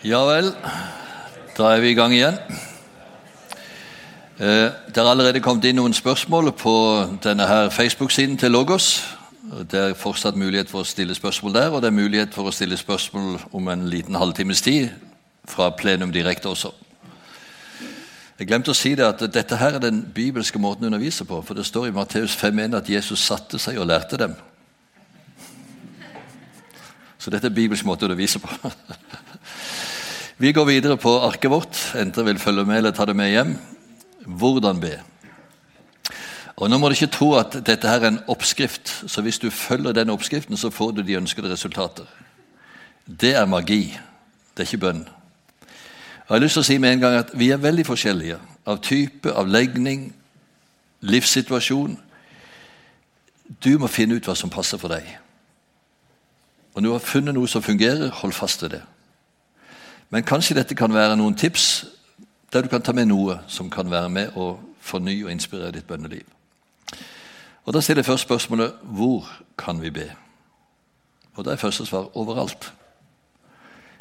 Ja vel, da er vi i gang igjen. Eh, det er allerede kommet inn noen spørsmål på denne her Facebook-siden til Logos. Det er fortsatt mulighet for å stille spørsmål der, og det er mulighet for å stille spørsmål om en liten halvtimes tid fra plenum direkte også. Jeg glemte å si det at Dette her er den bibelske måten å undervise på. for Det står i Matteus 5.1 at Jesus satte seg og lærte dem. Så dette er bibelsk måte å undervise på. Vi går videre på arket vårt. Enten vil følge med eller ta det med hjem. Hvordan be. Og Nå må du ikke tro at dette her er en oppskrift, så hvis du følger den oppskriften, så får du de ønskede resultater. Det er magi. Det er ikke bønn. Og Jeg har lyst til å si med en gang at Vi er veldig forskjellige av type, av legning, livssituasjon. Du må finne ut hva som passer for deg. Og når du har funnet noe som fungerer, hold fast ved det. Men kanskje dette kan være noen tips der du kan ta med noe som kan være med å fornye og inspirere ditt bønneliv. Og Da stiller jeg først spørsmålet hvor kan vi be? Og Da er første svar overalt.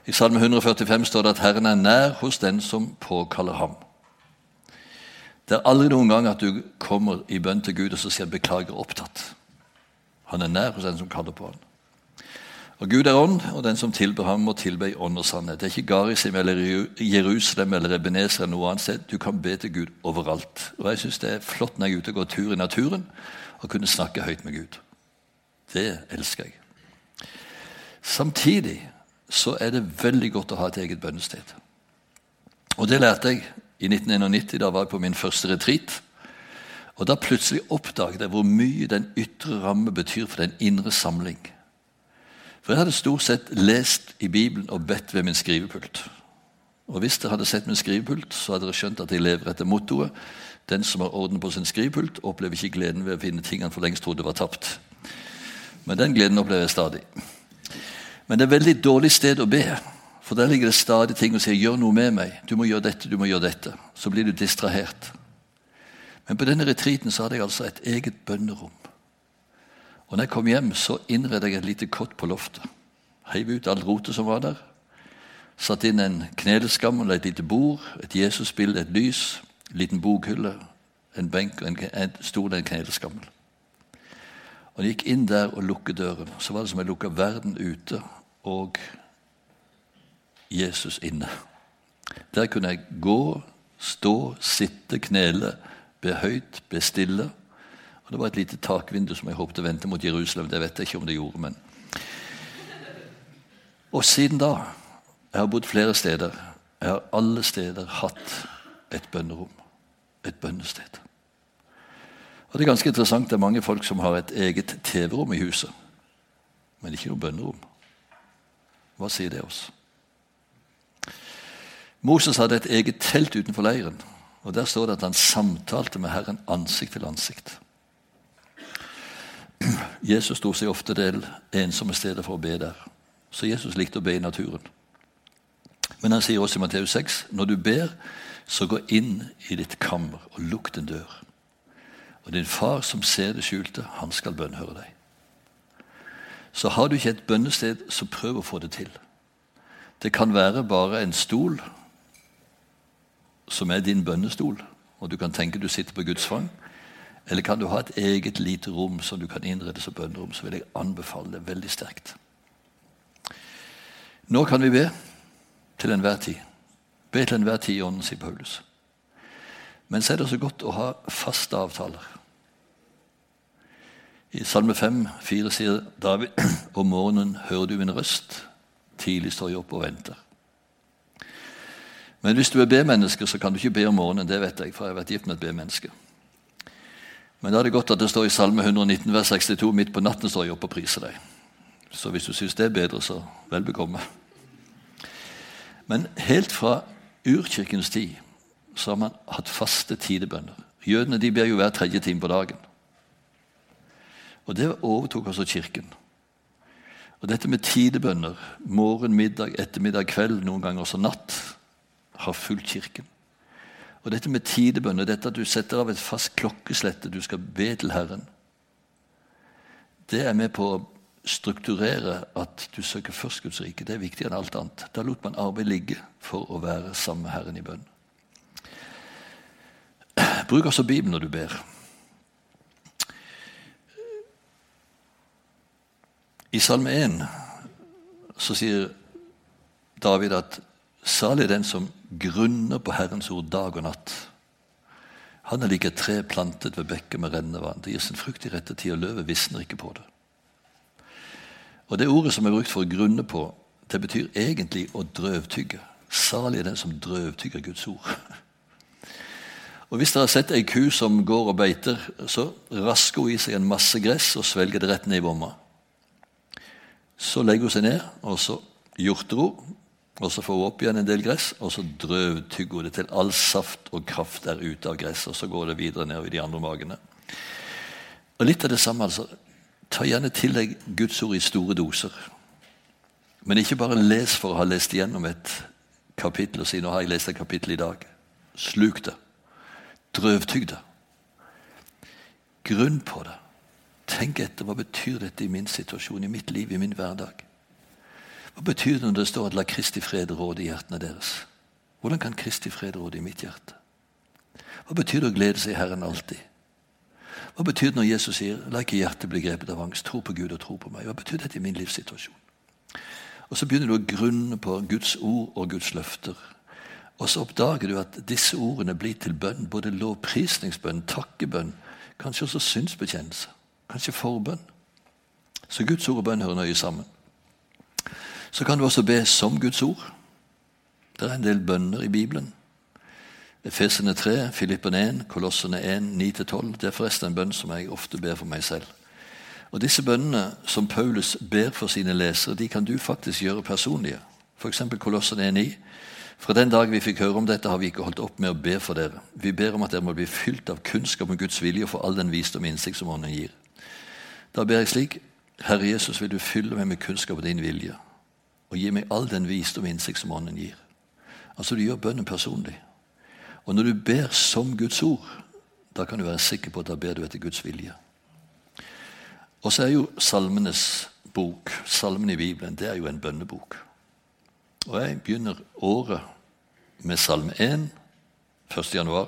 I Salme 145 står det at Herren er nær hos den som påkaller ham. Det er aldri noen gang at du kommer i bønn til Gud og så sier 'beklager opptatt'. Han er nær hos den som kaller på ham. Og Gud er ånd, og den som tilber ham, må tilbe i ånd og sannhet. Det er ikke Garisim eller Jerusalem eller Ebenezer eller noe annet sted. Du kan be til Gud overalt. Og jeg syns det er flott når jeg er ute og går tur i naturen, og kunne snakke høyt med Gud. Det elsker jeg. Samtidig så er det veldig godt å ha et eget bønnested. Og det lærte jeg i 1991. Da var jeg på min første retreat. Og da plutselig oppdaget jeg hvor mye den ytre ramme betyr for den indre samling. For jeg hadde stort sett lest i Bibelen og bedt ved min skrivepult. Og Hvis dere hadde sett min skrivepult, så hadde dere skjønt at jeg lever etter mottoet 'Den som har orden på sin skrivepult, opplever ikke gleden ved å finne ting han for lengst trodde var tapt'. Men den gleden opplever jeg stadig. Men det er et veldig dårlig sted å be. For der ligger det stadig ting og sier 'gjør noe med meg'. 'Du må gjøre dette, du må gjøre dette'. Så blir du distrahert. Men på denne retreaten så hadde jeg altså et eget bønnerom. Og når jeg kom hjem, så innredet jeg et lite kott på loftet. Heiv ut all rotet som var der. Satt inn en kneleskammel, et lite bord, et Jesusbilde, et lys, en liten bokhylle, en benk og en, en stor en kneleskammel. Og jeg gikk inn der og lukket døren. Så var det som jeg lukka verden ute og Jesus inne. Der kunne jeg gå, stå, sitte, knele, be høyt, be stille. Og Det var et lite takvindu som jeg håpte vendte mot Jerusalem. Det vet jeg ikke om det gjorde, men Og siden da Jeg har bodd flere steder. Jeg har alle steder hatt et bønnerom. Et bønnested. Og Det er ganske interessant. Det er mange folk som har et eget TV-rom i huset, men ikke noe bønnerom. Hva sier det oss? Moses hadde et eget telt utenfor leiren. og Der står det at han samtalte med Herren ansikt til ansikt. Jesus sto seg ofte del ensomme steder for å be der. Så Jesus likte å be i naturen. Men han sier også i Matteus 6.: Når du ber, så gå inn i ditt kammer og lukk en dør. Og din far som ser det skjulte, han skal bønnhøre deg. Så har du ikke et bønnested, så prøv å få det til. Det kan være bare en stol som er din bønnestol, og du kan tenke du sitter på Guds fang. Eller kan du ha et eget lite rom som du kan innrede som bønnerom, så vil jeg anbefale det veldig sterkt. Nå kan vi be til enhver tid. Be til enhver tid i ånden, sier Paulus. Men så er det så godt å ha faste avtaler. I Salme 5, 4 sier David om morgenen hører du min røst. Tidlig står jeg opp og venter. Men hvis du er B-menneske, så kan du ikke be om morgenen. Det vet jeg, for jeg har vært gift med et B-menneske. Men da er det godt at det står i Salme 119, vers 62 midt på natten står jeg oppe og priser deg. Så hvis du syns det er bedre, så vel bekomme. Men helt fra urkirkens tid så har man hatt faste tidebønner. Jødene de ber jo hver tredje time på dagen. Og Det overtok også Kirken. Og Dette med tidebønner, morgen, middag, ettermiddag, kveld, noen ganger også natt, har fulgt Kirken. Og dette med tidebønner, dette at du setter av et fast klokkeslett du skal be til Herren, det er med på å strukturere at du søker først Guds rike. Det er viktigere enn alt annet. Da lot man arbeid ligge for å være sammen med Herren i bønn. Bruk altså Bibelen når du ber. I Salme 1 så sier David at salig den som grunner på Herrens ord dag og natt. Han er lik et tre plantet ved bekker med rennende vann. Det gir sin frukt i rette tid, og løvet visner ikke på det. Og Det ordet som er brukt for å grunne på, det betyr egentlig å drøvtygge. Salig er den som drøvtygger Guds ord. Og Hvis dere har sett ei ku som går og beiter, så rasker hun i seg en masse gress og svelger det rett ned i bomma. Så legger hun seg ned, og så hjorter hun, og så får hun opp igjen en del gress, og så drøvtygger hun det til all saft og kraft er ute av gresset, og så går det videre nedover i de andre magene. Og Litt av det samme, altså. Ta gjerne til deg Guds ord i store doser. Men ikke bare les for å ha lest igjennom et kapittel og si 'nå har jeg lest et kapittel i dag'. Sluk det. Drøvtygg det. Grunn på det. Tenk etter hva betyr dette i min situasjon, i mitt liv, i min hverdag. Hva betyr det når det står at 'la Kristi fred råde i hjertene deres'? Hvordan kan Kristi fred råde i mitt hjerte? Hva betyr det å glede seg i Herren alltid? Hva betyr det når Jesus sier 'la ikke hjertet bli grepet av angst', tro på Gud og tro på meg? Hva betyr dette i min livssituasjon? Og Så begynner du å grunne på Guds ord og Guds løfter. Og så oppdager du at disse ordene blir til bønn. Både lovprisningsbønn, takkebønn, kanskje også synsbekjennelse. Kanskje forbønn. Så Guds ord og bønn hører nøye sammen. Så kan du også be som Guds ord. Det er en del bønner i Bibelen. Efesene 3, Filippen 1, Kolossene 1, 9-12. Det er forresten en bønn som jeg ofte ber for meg selv. Og Disse bønnene som Paulus ber for sine lesere, de kan du faktisk gjøre personlige. F.eks. Kolossene 1,9. Fra den dag vi fikk høre om dette, har vi ikke holdt opp med å be for dere. Vi ber om at dere må bli fylt av kunnskap om Guds vilje og få all den visdom og innsikt som Ånden gir. Da ber jeg slik Herre Jesus, vil du fylle meg med kunnskap og din vilje, og gi meg all den visdom og innsikt som Ånden gir. Altså, du gjør bønnen personlig. Og når du ber som Guds ord, da kan du være sikker på at da ber du etter Guds vilje. Og så er jo salmenes bok, salmen i Bibelen, det er jo en bønnebok. Og jeg begynner året med salme 1 1. januar,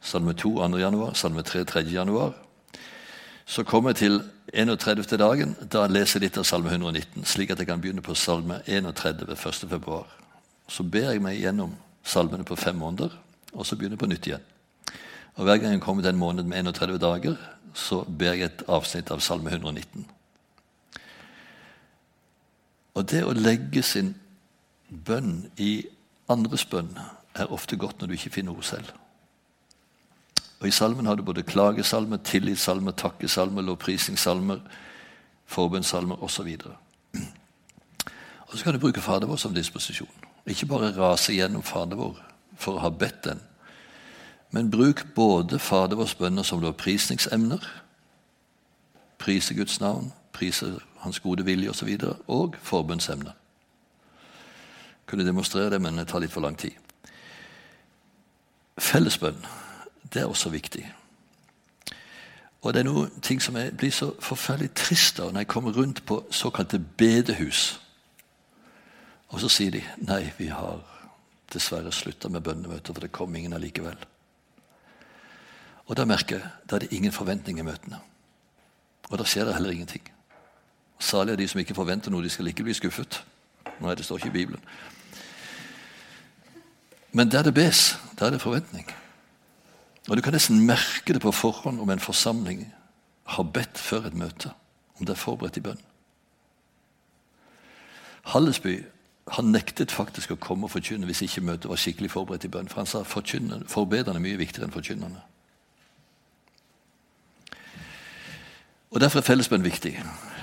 salme 2 2. januar, salme 3 3. januar. Så kommer jeg til 31. dagen. Da leser jeg litt av Salme 119, slik at jeg kan begynne på Salme 31. 1. februar. Så ber jeg meg gjennom salmene på fem måneder, og så begynner jeg på nytt igjen. Og Hver gang jeg kommer til en måned med 31 dager, så ber jeg et avsnitt av Salme 119. Og det å legge sin bønn i andres bønn er ofte godt når du ikke finner ord selv. Og I salmen har du både klagesalmer, tillitssalmer, takkesalmer, lovprisingssalmer, forbønnssalmer osv. Og så kan du bruke Fader vår som disposisjon. Ikke bare rase gjennom Fader vår for å ha bedt den, men bruk både Fader vårs bønner som lovprisningsemner, prise Guds navn, prise Hans gode vilje osv., og, så og forbønnsemner. Kunne demonstrere det, men det tar litt for lang tid. Fellesbønn det er også viktig. Og det er noen ting som jeg blir så forferdelig trist av når jeg kommer rundt på såkalte bedehus. Og så sier de nei, vi har dessverre slutta med bønnemøter, for det kom ingen allikevel. Og da merker jeg da er det ingen forventning i møtene. Og da skjer det heller ingenting. Salig er de som ikke forventer noe, de skal ikke bli skuffet. Nei, det står ikke i Bibelen. Men der det bes, der er det forventning. Og Du kan nesten merke det på forhånd om en forsamling har bedt før et møte, om det er forberedt i bønn. Hallesby han nektet faktisk å komme og forkynne hvis ikke møtet var skikkelig forberedt i bønn. For han sa forbedrende er mye viktigere enn forkynnerne. Og Derfor er fellesbønn viktig.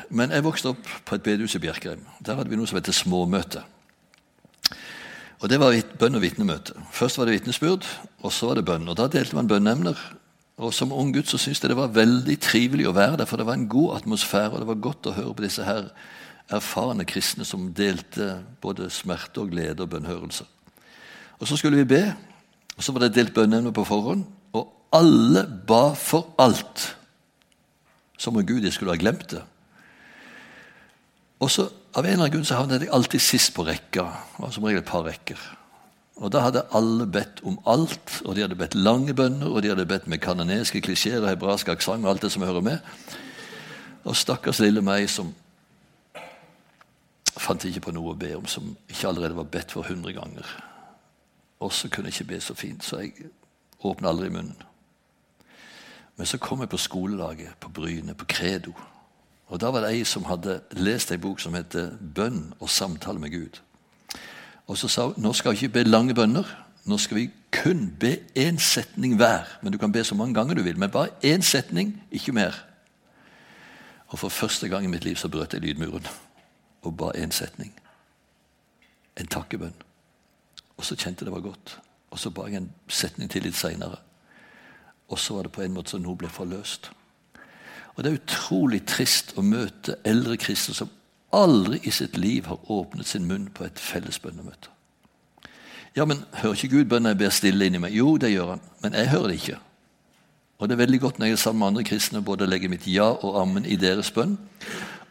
Men jeg vokste opp på et bedehus i Bjerkreim. Der hadde vi noe som heter småmøte. Og Det var bønn- og vitnemøte. Først var det vitnesbyrd, og så var det bønn. Og Da delte man bønneemner. Og Som ung gutt så syntes jeg det var veldig trivelig å være der, for det var en god atmosfære, og det var godt å høre på disse her erfarne kristne som delte både smerte og glede og bønnhørelse. Og Så skulle vi be, og så var det delt bønneemner på forhånd, og alle ba for alt. Som om Gud de skulle ha glemt det. Og så Av en eller annen grunn så havnet jeg alltid sist på rekka. Var som regel et par rekker. Og Da hadde alle bedt om alt, og de hadde bedt lange bønner, og de hadde bedt med kanoneske klisjeer og hebraisk aksent og alt det som hører med. Og stakkars lille meg som fant ikke på noe å be om som ikke allerede var bedt for hundre ganger. Og så kunne jeg ikke be så fint, så jeg åpna aldri munnen. Men så kom jeg på skolelaget på Bryne, på Credo. Og Da var det ei som hadde lest ei bok som heter 'Bønn og samtale med Gud'. Og så sa hun nå skal vi ikke be lange bønner. Nå skal vi kun be én setning hver. Men Du kan be så mange ganger du vil, men bare én setning, ikke mer. Og For første gang i mitt liv så brøt jeg lydmuren og ba én setning. En takkebønn. Og så kjente jeg det var godt. Og så ba jeg en setning til litt seinere. Og så var det på en måte som noe ble forløst. Og Det er utrolig trist å møte eldre kristne som aldri i sitt liv har åpnet sin munn på et felles bønnemøte. Ja, men hører ikke Gud bønner jeg ber stille inni meg? Jo, det gjør han, men jeg hører det ikke. Og det er veldig godt når jeg er sammen med andre kristne både legger mitt ja og ammen i deres bønn,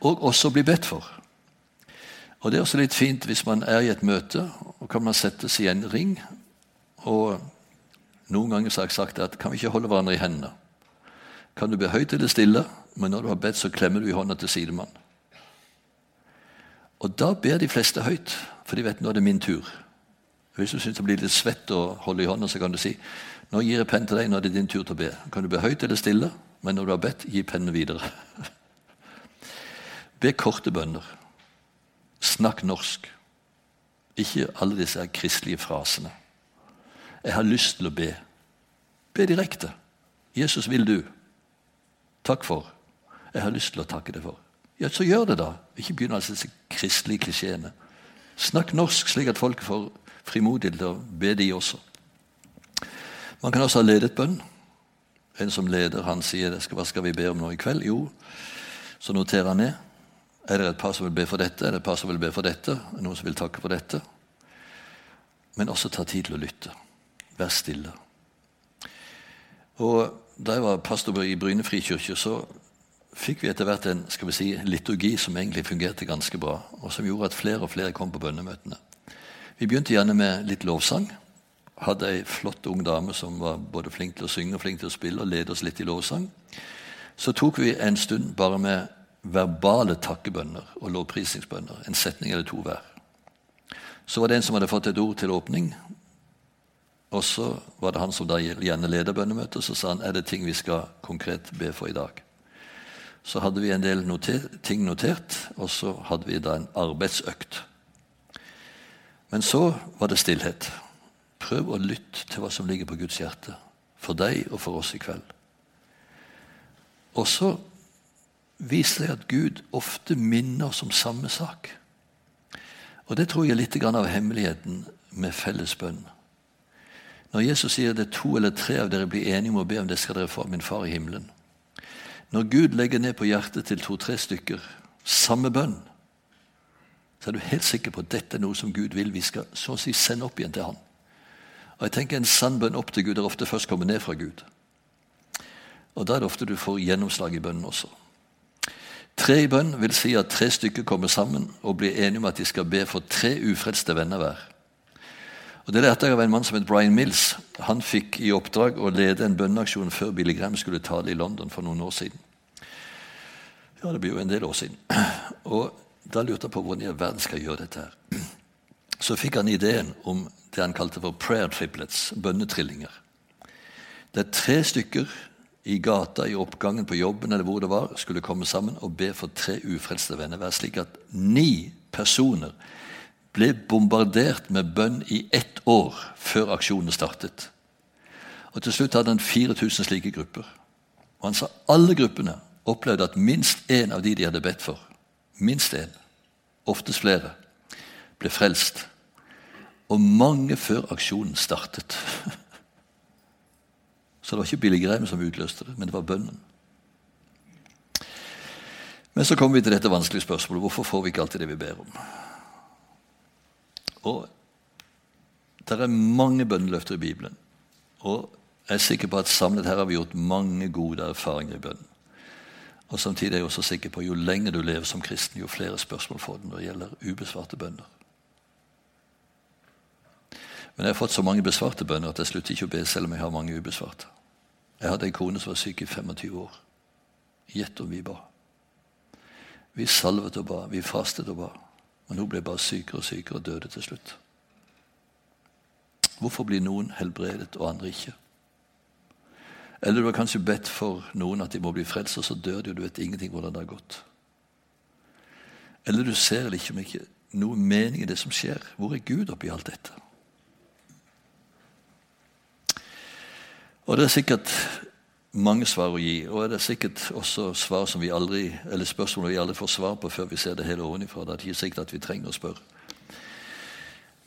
og også blir bedt for. Og Det er også litt fint hvis man er i et møte, og kan man settes i en ring. Og Noen ganger har jeg sagt at kan vi ikke holde hverandre i hendene? Kan du be høyt eller stille, men når du har bedt, så klemmer du i hånda til sidemann. Og da ber de fleste høyt, for de vet nå er det min tur. Hvis du syns det blir litt svett å holde i hånda, så kan du si nå gir jeg penn til deg, nå er det din tur til å be. Kan du be høyt eller stille, men når du har bedt, gi pennen videre. be korte bønner. Snakk norsk. Ikke alle disse kristelige frasene. Jeg har lyst til å be. Be direkte. Jesus, vil du? Takk for. Jeg har lyst til å takke deg for. Ja, så gjør det, da. Ikke begynn med disse kristelige klisjeene. Snakk norsk, slik at folk får frimodighet til å be, de også. Man kan også ha ledet bønn. En som leder, han sier hva skal vi be om nå i kveld? Jo, så noterer han ned. Er det et par som vil be for dette? Er det et par som vil be for dette? Er det noen som vil takke for dette? Men også ta tid til å lytte. Vær stille. Og Da jeg var pastor i Bryne frikirke, så fikk vi etter hvert en skal vi si, liturgi som egentlig fungerte ganske bra, og som gjorde at flere og flere kom på bønnemøtene. Vi begynte gjerne med litt lovsang. Hadde ei flott ung dame som var både flink til å synge og flink til å spille, og lede oss litt i lovsang. Så tok vi en stund bare med verbale takkebønner og lovprisningsbønner. En setning eller to hver. Så var det en som hadde fått et ord til åpning. Og så var det han som da gjerne leder bønnemøtet. Så sa han er det ting vi skal konkret be for i dag. Så hadde vi en del noter, ting notert, og så hadde vi da en arbeidsøkt. Men så var det stillhet. Prøv å lytte til hva som ligger på Guds hjerte. For deg og for oss i kveld. Og så viser det at Gud ofte minner oss om samme sak. Og Det tror jeg er litt av hemmeligheten med felles bønn. Når Jesus sier det er to eller tre av dere blir enige om å be om det, skal dere få av min far i himmelen. Når Gud legger ned på hjertet til to-tre stykker samme bønn, så er du helt sikker på at dette er noe som Gud vil vi skal så å si sende opp igjen til Han. Og jeg tenker En sann bønn opp til Gud er ofte først kommet ned fra Gud. Og Da er det ofte du får gjennomslag i bønnen også. Tre i bønn vil si at tre stykker kommer sammen og blir enige om at de skal be for tre ufrelste venner hver. Og Det lærte jeg av en mann som het Brian Mills. Han fikk i oppdrag å lede en bønneaksjon før Billy Graham skulle tale i London for noen år siden. Ja, det blir jo en del år siden. Og Da lurte jeg på hvordan i all verden skal gjøre dette. her. Så fikk han ideen om det han kalte for prayer triplets, bønnetrillinger. Det er tre stykker i gata, i oppgangen på jobben eller hvor det var, skulle komme sammen og be for tre ufrelste venner hver, slik at ni personer ble bombardert med bønn i ett år før aksjonen startet. Og Til slutt hadde han 4000 slike grupper. Og Han sa alle gruppene opplevde at minst én av de de hadde bedt for, minst én, oftest flere, ble frelst. Og mange før aksjonen startet. Så det var ikke Billy Graham som utløste det, men det var bønnen. Men så kommer vi til dette vanskelige spørsmålet hvorfor får vi ikke alltid det vi ber om. Og Det er mange bønneløfter i Bibelen. Og jeg er sikker på at samlet her har vi gjort mange gode erfaringer i bønnen. Og Samtidig er jeg også sikker på jo lenger du lever som kristen, jo flere spørsmål får du når det gjelder ubesvarte bønner. Men jeg har fått så mange besvarte bønner at jeg slutter ikke å be selv om jeg har mange ubesvarte. Jeg hadde en kone som var syk i 25 år. Gjett om vi ba. Vi salvet og ba, vi fastet og ba. Men hun ble bare sykere og sykere og døde til slutt. Hvorfor blir noen helbredet og andre ikke? Eller du har kanskje bedt for noen at de må bli frelst, og så dør de, og du vet ingenting hvordan det har gått. Eller du ser liksom ikke noe mening i det som skjer. Hvor er Gud oppi alt dette? Og det er sikkert mange svar å gi, og det er sikkert også svar som vi aldri, eller spørsmål vi aldri får svar på før vi ser det hele ovenfra. Det er ikke sikkert at vi trenger å spørre.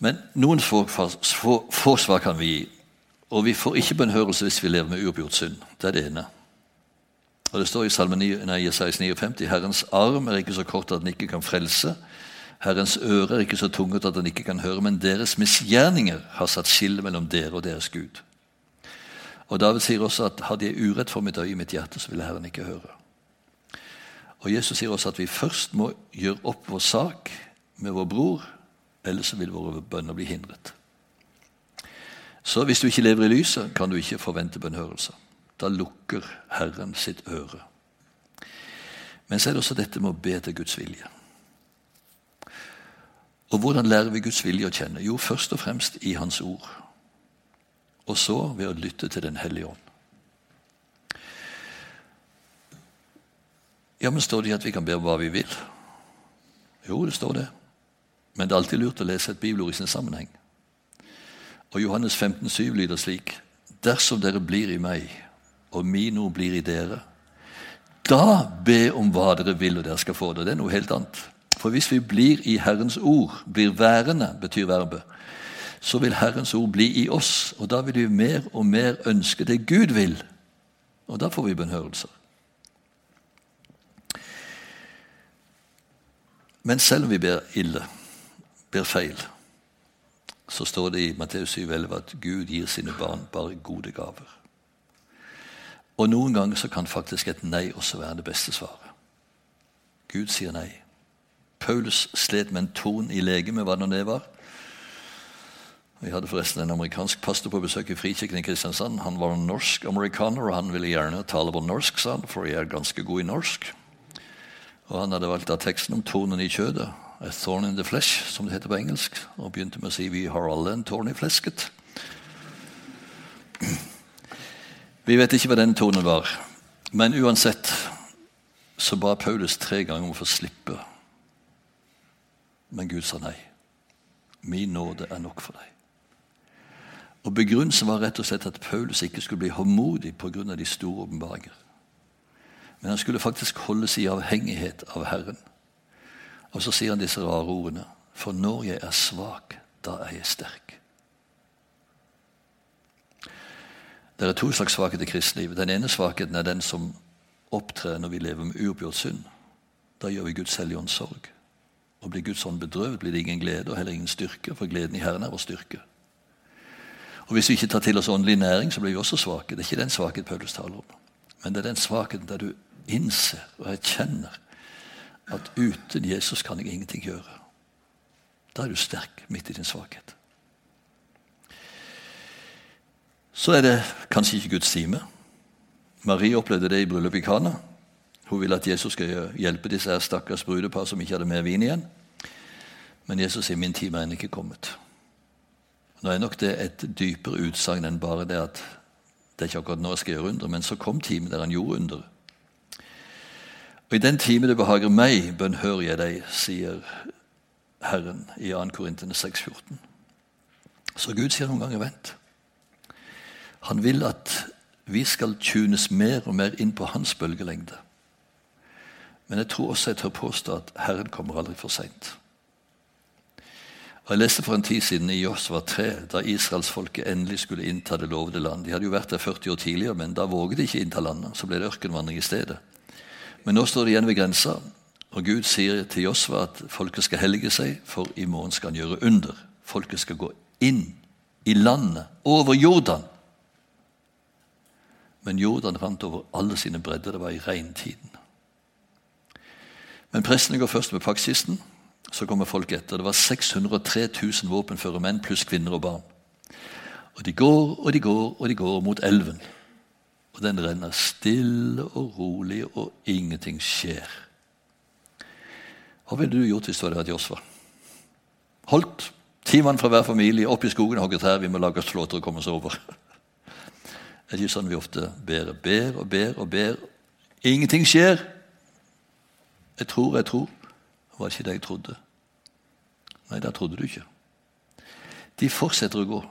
Men noen få, få, få svar kan vi gi. Og vi får ikke bønnhørelse hvis vi lever med uoppgjort synd. Det er det ene. Og Det står i Salme 59, 59 Herrens arm er ikke så kort at den ikke kan frelse. Herrens øre er ikke så tungt at den ikke kan høre, men deres misgjerninger har satt skille mellom dere og deres Gud. Og David sier også at hadde jeg urett for mitt øye i mitt hjerte, så ville Herren ikke høre. Og Jesus sier også at vi først må gjøre opp vår sak med vår bror, ellers vil våre bønner bli hindret. Så hvis du ikke lever i lyset, kan du ikke forvente bønnhørelse. Da lukker Herren sitt øre. Men så er det også dette med å be til Guds vilje. Og hvordan lærer vi Guds vilje å kjenne? Jo, først og fremst i Hans ord. Og så ved å lytte til Den hellige ånd. Ja, men Står det at vi kan be om hva vi vil? Jo, det står det. Men det er alltid lurt å lese et bibelord i sin sammenheng. Og Johannes 15, 7 lyder slik.: Dersom dere blir i meg, og min ord blir i dere, da be om hva dere vil, og dere skal få det. Det er noe helt annet. For hvis vi blir i Herrens ord, blir værende, betyr verbet, så vil Herrens ord bli i oss, og da vil vi mer og mer ønske det Gud vil. Og da får vi bønnhørelser. Men selv om vi ber ille, ber feil, så står det i Matteus 7,11 at Gud gir sine barn bare gode gaver. Og noen ganger så kan faktisk et nei også være det beste svaret. Gud sier nei. Paulus slet med en torn i legemet, hva nå det var. Vi hadde forresten en amerikansk pastor på besøk i Frikirken i Kristiansand. Han var en norsk-amerikaner, og han ville gjerne tale på norsk, sa han, for jeg er ganske god i norsk. Og Han hadde valgt av teksten om tornen i kjødet. A thorn in the flesh, som det heter på engelsk. Og begynte med å si vi har alle en tårn i flesket. Vi vet ikke hva den tonen var, men uansett så ba Paulus tre ganger om å få slippe. Men Gud sa nei. Min nåde er nok for deg. Og Begrunnelsen var rett og slett at Paulus ikke skulle bli håndmodig pga. de store åpenbaringer. Men han skulle faktisk holdes i avhengighet av Herren. Og så sier han disse rare ordene. For når jeg er svak, da er jeg sterk. Det er to slags svakhet i kristelivet. Den ene svakheten er den som opptrer når vi lever med uoppgjort synd. Da gjør vi Guds hellige ånd sorg. Og blir Guds ånd bedrøvet, blir det ingen glede og heller ingen styrke, for gleden i Herren er vår styrke. Og Hvis vi ikke tar til oss åndelig næring, så blir vi også svake. Det er ikke den svakhet Paulus taler om. Men det er den svakheten der du innser og erkjenner at uten Jesus kan jeg ingenting gjøre. Da er du sterk midt i din svakhet. Så er det kanskje ikke Guds time. Marie opplevde det i bryllupet i Kana. Hun ville at Jesus skal hjelpe disse her stakkars brudepar som ikke hadde mer vin igjen. Men Jesus sier min time er ennå ikke kommet. Nå er nok det et dypere utsagn enn bare det at det er ikke akkurat nå jeg skal gjøre under, men så kom timen der han gjorde under. Og i den time det behager meg, bønnhører jeg deg, sier Herren i 2. Korintene 6,14. Så Gud sier noen ganger vent. Han vil at vi skal tunes mer og mer inn på hans bølgelengde. Men jeg tror også jeg tør påstå at Herren kommer aldri for seint. Jeg leste for en tid siden i Josva 3, da israelsfolket endelig skulle innta det lovede land. De hadde jo vært der 40 år tidligere, men da våget de ikke innta landet. Så ble det ørkenvandring i stedet. Men nå står de igjen ved grensa, og Gud sier til Josva at folket skal helge seg, for i morgen skal han gjøre under. Folket skal gå inn i landet, over Jordan. Men Jordan rant over alle sine bredder. Det var i regntiden. Men prestene går først med paktkisten. Så kommer folk etter. Det var 603 000 våpenføre menn pluss kvinner og barn. Og de går og de går og de går mot elven. Og den renner stille og rolig, og ingenting skjer. Hva ville du gjort hvis du hadde vært Josfa? Holdt ti mann fra hver familie opp i skogen og hogget her. Vi må lage oss flåter og komme oss over. Det er ikke sånn vi ofte ber. og Ber og ber og ber. Ingenting skjer. Jeg tror, jeg tror. Var ikke det jeg trodde. Nei, det trodde du ikke. De fortsetter å gå.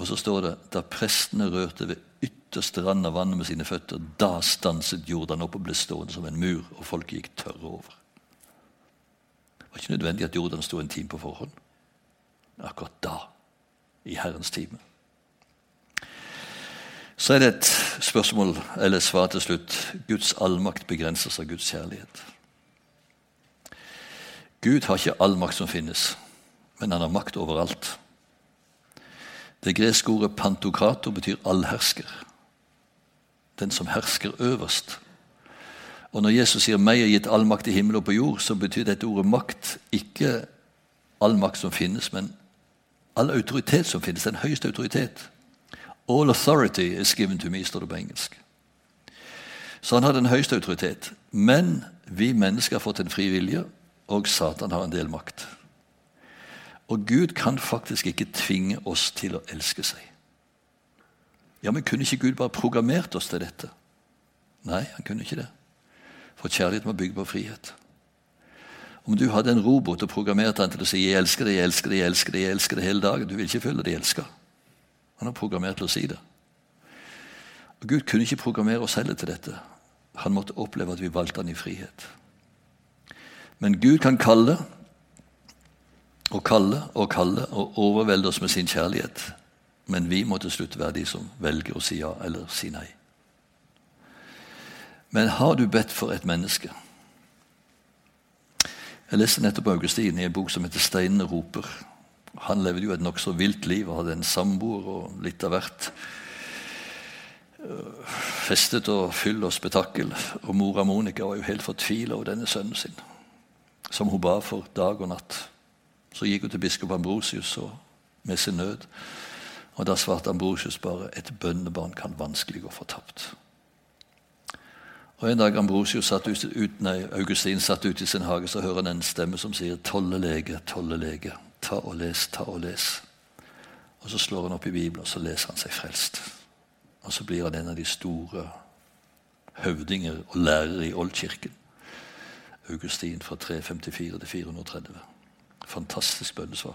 Og så står det da prestene rørte ved ytterste rand av vannet med sine føtter, da stanset Jordan opp og ble stående som en mur, og folket gikk tørre over. Det var ikke nødvendig at Jordan sto en time på forhånd. Akkurat da, i Herrens time. Så er det et spørsmål, eller svar til slutt. Guds allmakt begrenses av Guds kjærlighet. Gud har ikke all makt som finnes, men han har makt overalt. Det greske ordet pantokrato betyr allhersker. Den som hersker øverst. Og Når Jesus sier 'meg er gitt all makt i himmel og på jord', så betyr dette ordet makt ikke all makt som finnes, men all autoritet som finnes. Den høyeste autoritet. All authority is given to me, står det på engelsk. Så han har den høyeste autoritet. Men vi mennesker har fått en fri vilje, og Satan har en del makt. Og Gud kan faktisk ikke tvinge oss til å elske seg. Ja, men Kunne ikke Gud bare programmert oss til dette? Nei, han kunne ikke det. For kjærlighet må bygge på frihet. Om du hadde en robot og programmerte han til å si 'jeg elsker deg, jeg elsker deg, jeg elsker deg, jeg elsker deg' hele dagen, du vil ikke føle deg elska. Han har programmert til å si det. Og Gud kunne ikke programmere oss heller til dette. Han måtte oppleve at vi valgte han i frihet. Men Gud kan kalle og kalle og kalle og overvelde oss med sin kjærlighet. Men vi må til slutt være de som velger å si ja eller si nei. Men har du bedt for et menneske? Jeg leste nettopp Augustin i en bok som heter 'Steinene roper'. Han levde jo et nokså vilt liv og hadde en samboer og litt av hvert. Festet og fyll og spetakkel. Og mora Monica var jo helt fortvila over denne sønnen sin, som hun ba for dag og natt. Så gikk hun til biskop Ambrosius med sin nød. Og Da svarte Ambrosius bare et bønnebarn kan vanskelig gå fortapt. Og En dag Ambrosius satt ut, ut, nei, Augustin satt ute i sin hage, så hører han en stemme som sier 'Tolle lege, tolle lege, ta og les, ta og les'. Og Så slår han opp i Bibelen, og så leser han seg frelst. Og så blir han en av de store høvdinger og lærere i Oldkirken. Augustin fra 354 til 430. Fantastisk bønnesvar.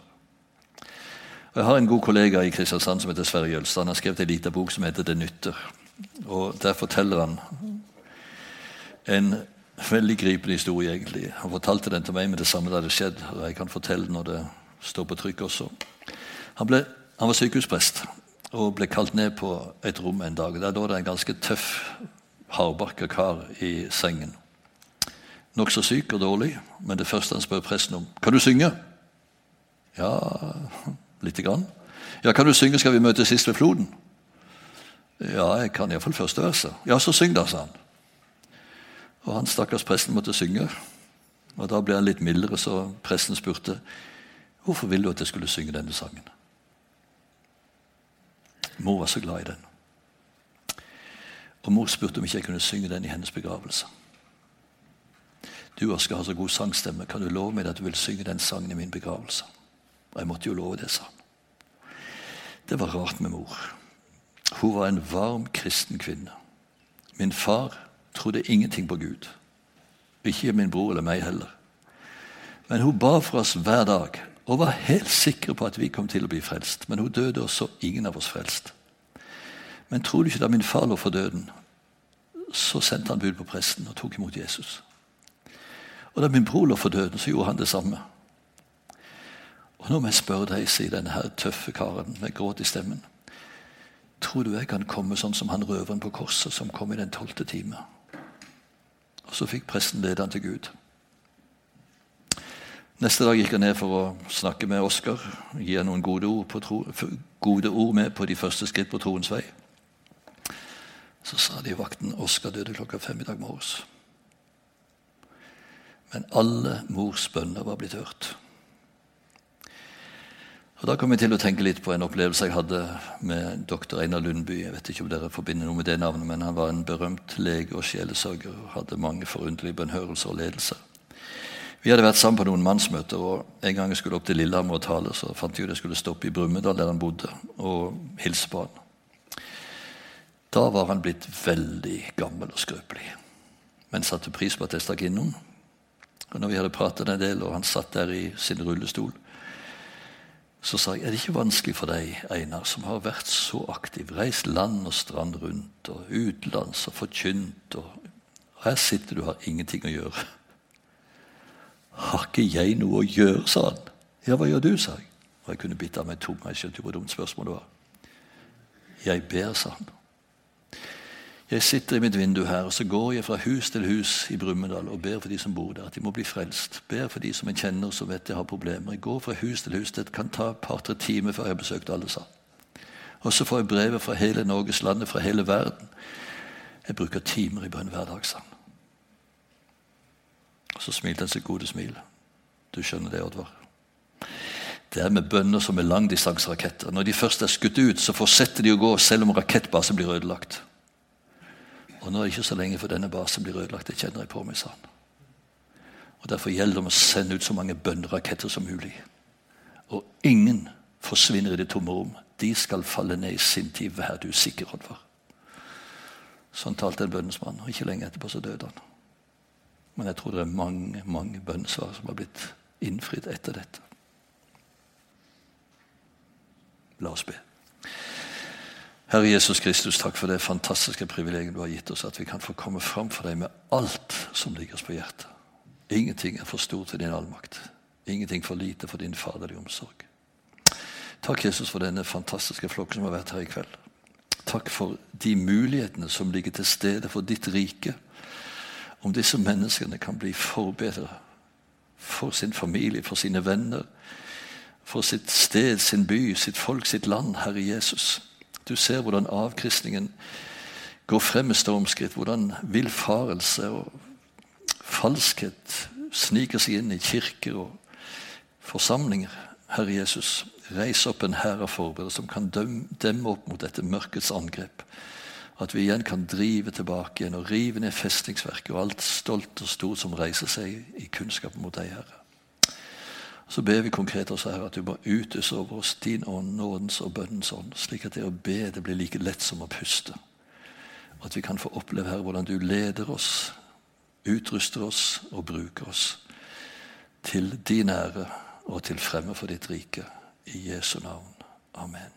Jeg har en god kollega i Kristiansand som heter Sverre Jølstad. Han har skrevet en liten bok som heter 'Det nytter'. Og Der forteller han en veldig gripende historie. egentlig. Han fortalte den til meg med det samme det skjedde. og Jeg kan fortelle når det står på trykk også. Han, ble, han var sykehusprest og ble kalt ned på et rom en dag. Der lå det en ganske tøff, hardbarka kar i sengen. Nokså syk og dårlig, men det første han spør presten om, kan du synge? Ja, lite grann. Ja, kan du synge 'Skal vi møtes sist ved floden'? Ja, jeg kan iallfall første verset. Ja, så syng da, sa han. Og han stakkars presten måtte synge. Og Da ble han litt mildere, så presten spurte hvorfor ville du at jeg skulle synge denne sangen. Mor var så glad i den. Og mor spurte om ikke jeg kunne synge den i hennes begravelse. Du Oskar har så god sangstemme, kan du love meg at du vil synge den sangen i min begravelse? Og jeg måtte jo love det, sa han. Det var rart med mor. Hun var en varm kristen kvinne. Min far trodde ingenting på Gud. Ikke min bror eller meg heller. Men hun ba for oss hver dag og var helt sikker på at vi kom til å bli frelst. Men hun døde, og så ingen av oss frelst. Men tror du ikke da min far lå for døden, så sendte han bud på presten og tok imot Jesus. Og da min bror lå for døden, så gjorde han det samme. Og nå må jeg spørre deg, sier denne her tøffe karen med gråt i stemmen. Tror du jeg kan komme sånn som han røveren på korset som kom i den tolvte time? Og så fikk presten lede han til Gud. Neste dag gikk han ned for å snakke med Oskar, gi ham noen gode ord, tro, gode ord, med på de første skritt på troens vei. Så sa de vakten Oskar døde klokka fem i dag morges. Men alle mors bønner var blitt hørt. Og Da kom jeg til å tenke litt på en opplevelse jeg hadde med doktor Einar Lundby. Jeg vet ikke om dere forbinder noe med det navnet, men Han var en berømt lege og sjelesørger og hadde mange forunderlige bønnhørelser og ledelser. Vi hadde vært sammen på noen mannsmøter, og en gang jeg skulle opp til Lillehammer og tale, så fant jeg ut jeg skulle stoppe i Brumunddal, der han bodde, og hilse på han. Da var han blitt veldig gammel og skrøpelig, men satte pris på at jeg stakk innom. Og når vi hadde pratet en del, og han satt der i sin rullestol, så sa jeg er det ikke vanskelig for deg, Einar, som har vært så aktiv, reist land og strand rundt og utenlands og forkynt, og her sitter du og har ingenting å gjøre. Har ikke jeg noe å gjøre, sa han. Ja, hva gjør du, sa jeg. Og jeg kunne bitt av meg tunga. Jeg skjønte jo hvor dumt spørsmålet var. Jeg ber, sa han. Jeg sitter i mitt vindu her, og så går jeg fra hus til hus i Brumunddal og ber for de som bor der, at de må bli frelst. Ber for de som jeg kjenner som vet jeg har problemer. Jeg går fra hus til hus. Det kan ta et par-tre timer før jeg har besøkt alle sammen. Og så får jeg brevet fra hele Norges land, fra hele verden. Jeg bruker timer i bønn hver dag, sa han. Og så smilte han sitt gode smil. Du skjønner det, Oddvar. Det er med bønner som er langdistanseraketter. Når de først er skutt ut, så fortsetter de å gå selv om rakettbasen blir ødelagt. Og nå er det ikke så lenge før denne basen blir ødelagt. Det kjenner jeg på meg, sa han. Og Derfor gjelder det å sende ut så mange bønneraketter som mulig. Og ingen forsvinner i det tomme rom. De skal falle ned i sin tid. Vær du sikker, Oddvar. Sånn talte en bønnesmann, og ikke lenge etterpå så døde han. Men jeg tror det er mange mange bønnesvar som har blitt innfridd etter dette. La oss be. Herre Jesus Kristus, takk for det fantastiske privilegiet du har gitt oss, at vi kan få komme fram for deg med alt som ligger oss på hjertet. Ingenting er for stort for din allmakt. Ingenting for lite for din faderlige omsorg. Takk, Jesus, for denne fantastiske flokken som har vært her i kveld. Takk for de mulighetene som ligger til stede for ditt rike. Om disse menneskene kan bli forbedret for sin familie, for sine venner, for sitt sted, sin by, sitt folk, sitt land, Herre Jesus. Du ser hvordan avkristningen går frem med stormskritt. Hvordan villfarelse og falskhet sniker seg inn i kirker og forsamlinger. Herre Jesus, reis opp en hær av forberedere som kan demme opp mot dette mørkets angrep. At vi igjen kan drive tilbake igjen og rive ned festningsverket og alt stolt og stort som reiser seg i kunnskap mot deg, Herre. Så ber vi konkret også her at du må utøse over oss din ånd, nådens og bønnens ånd, slik at det å be det blir like lett som å puste. Og at vi kan få oppleve her hvordan du leder oss, utruster oss og bruker oss til din ære og til fremme for ditt rike. I Jesu navn. Amen.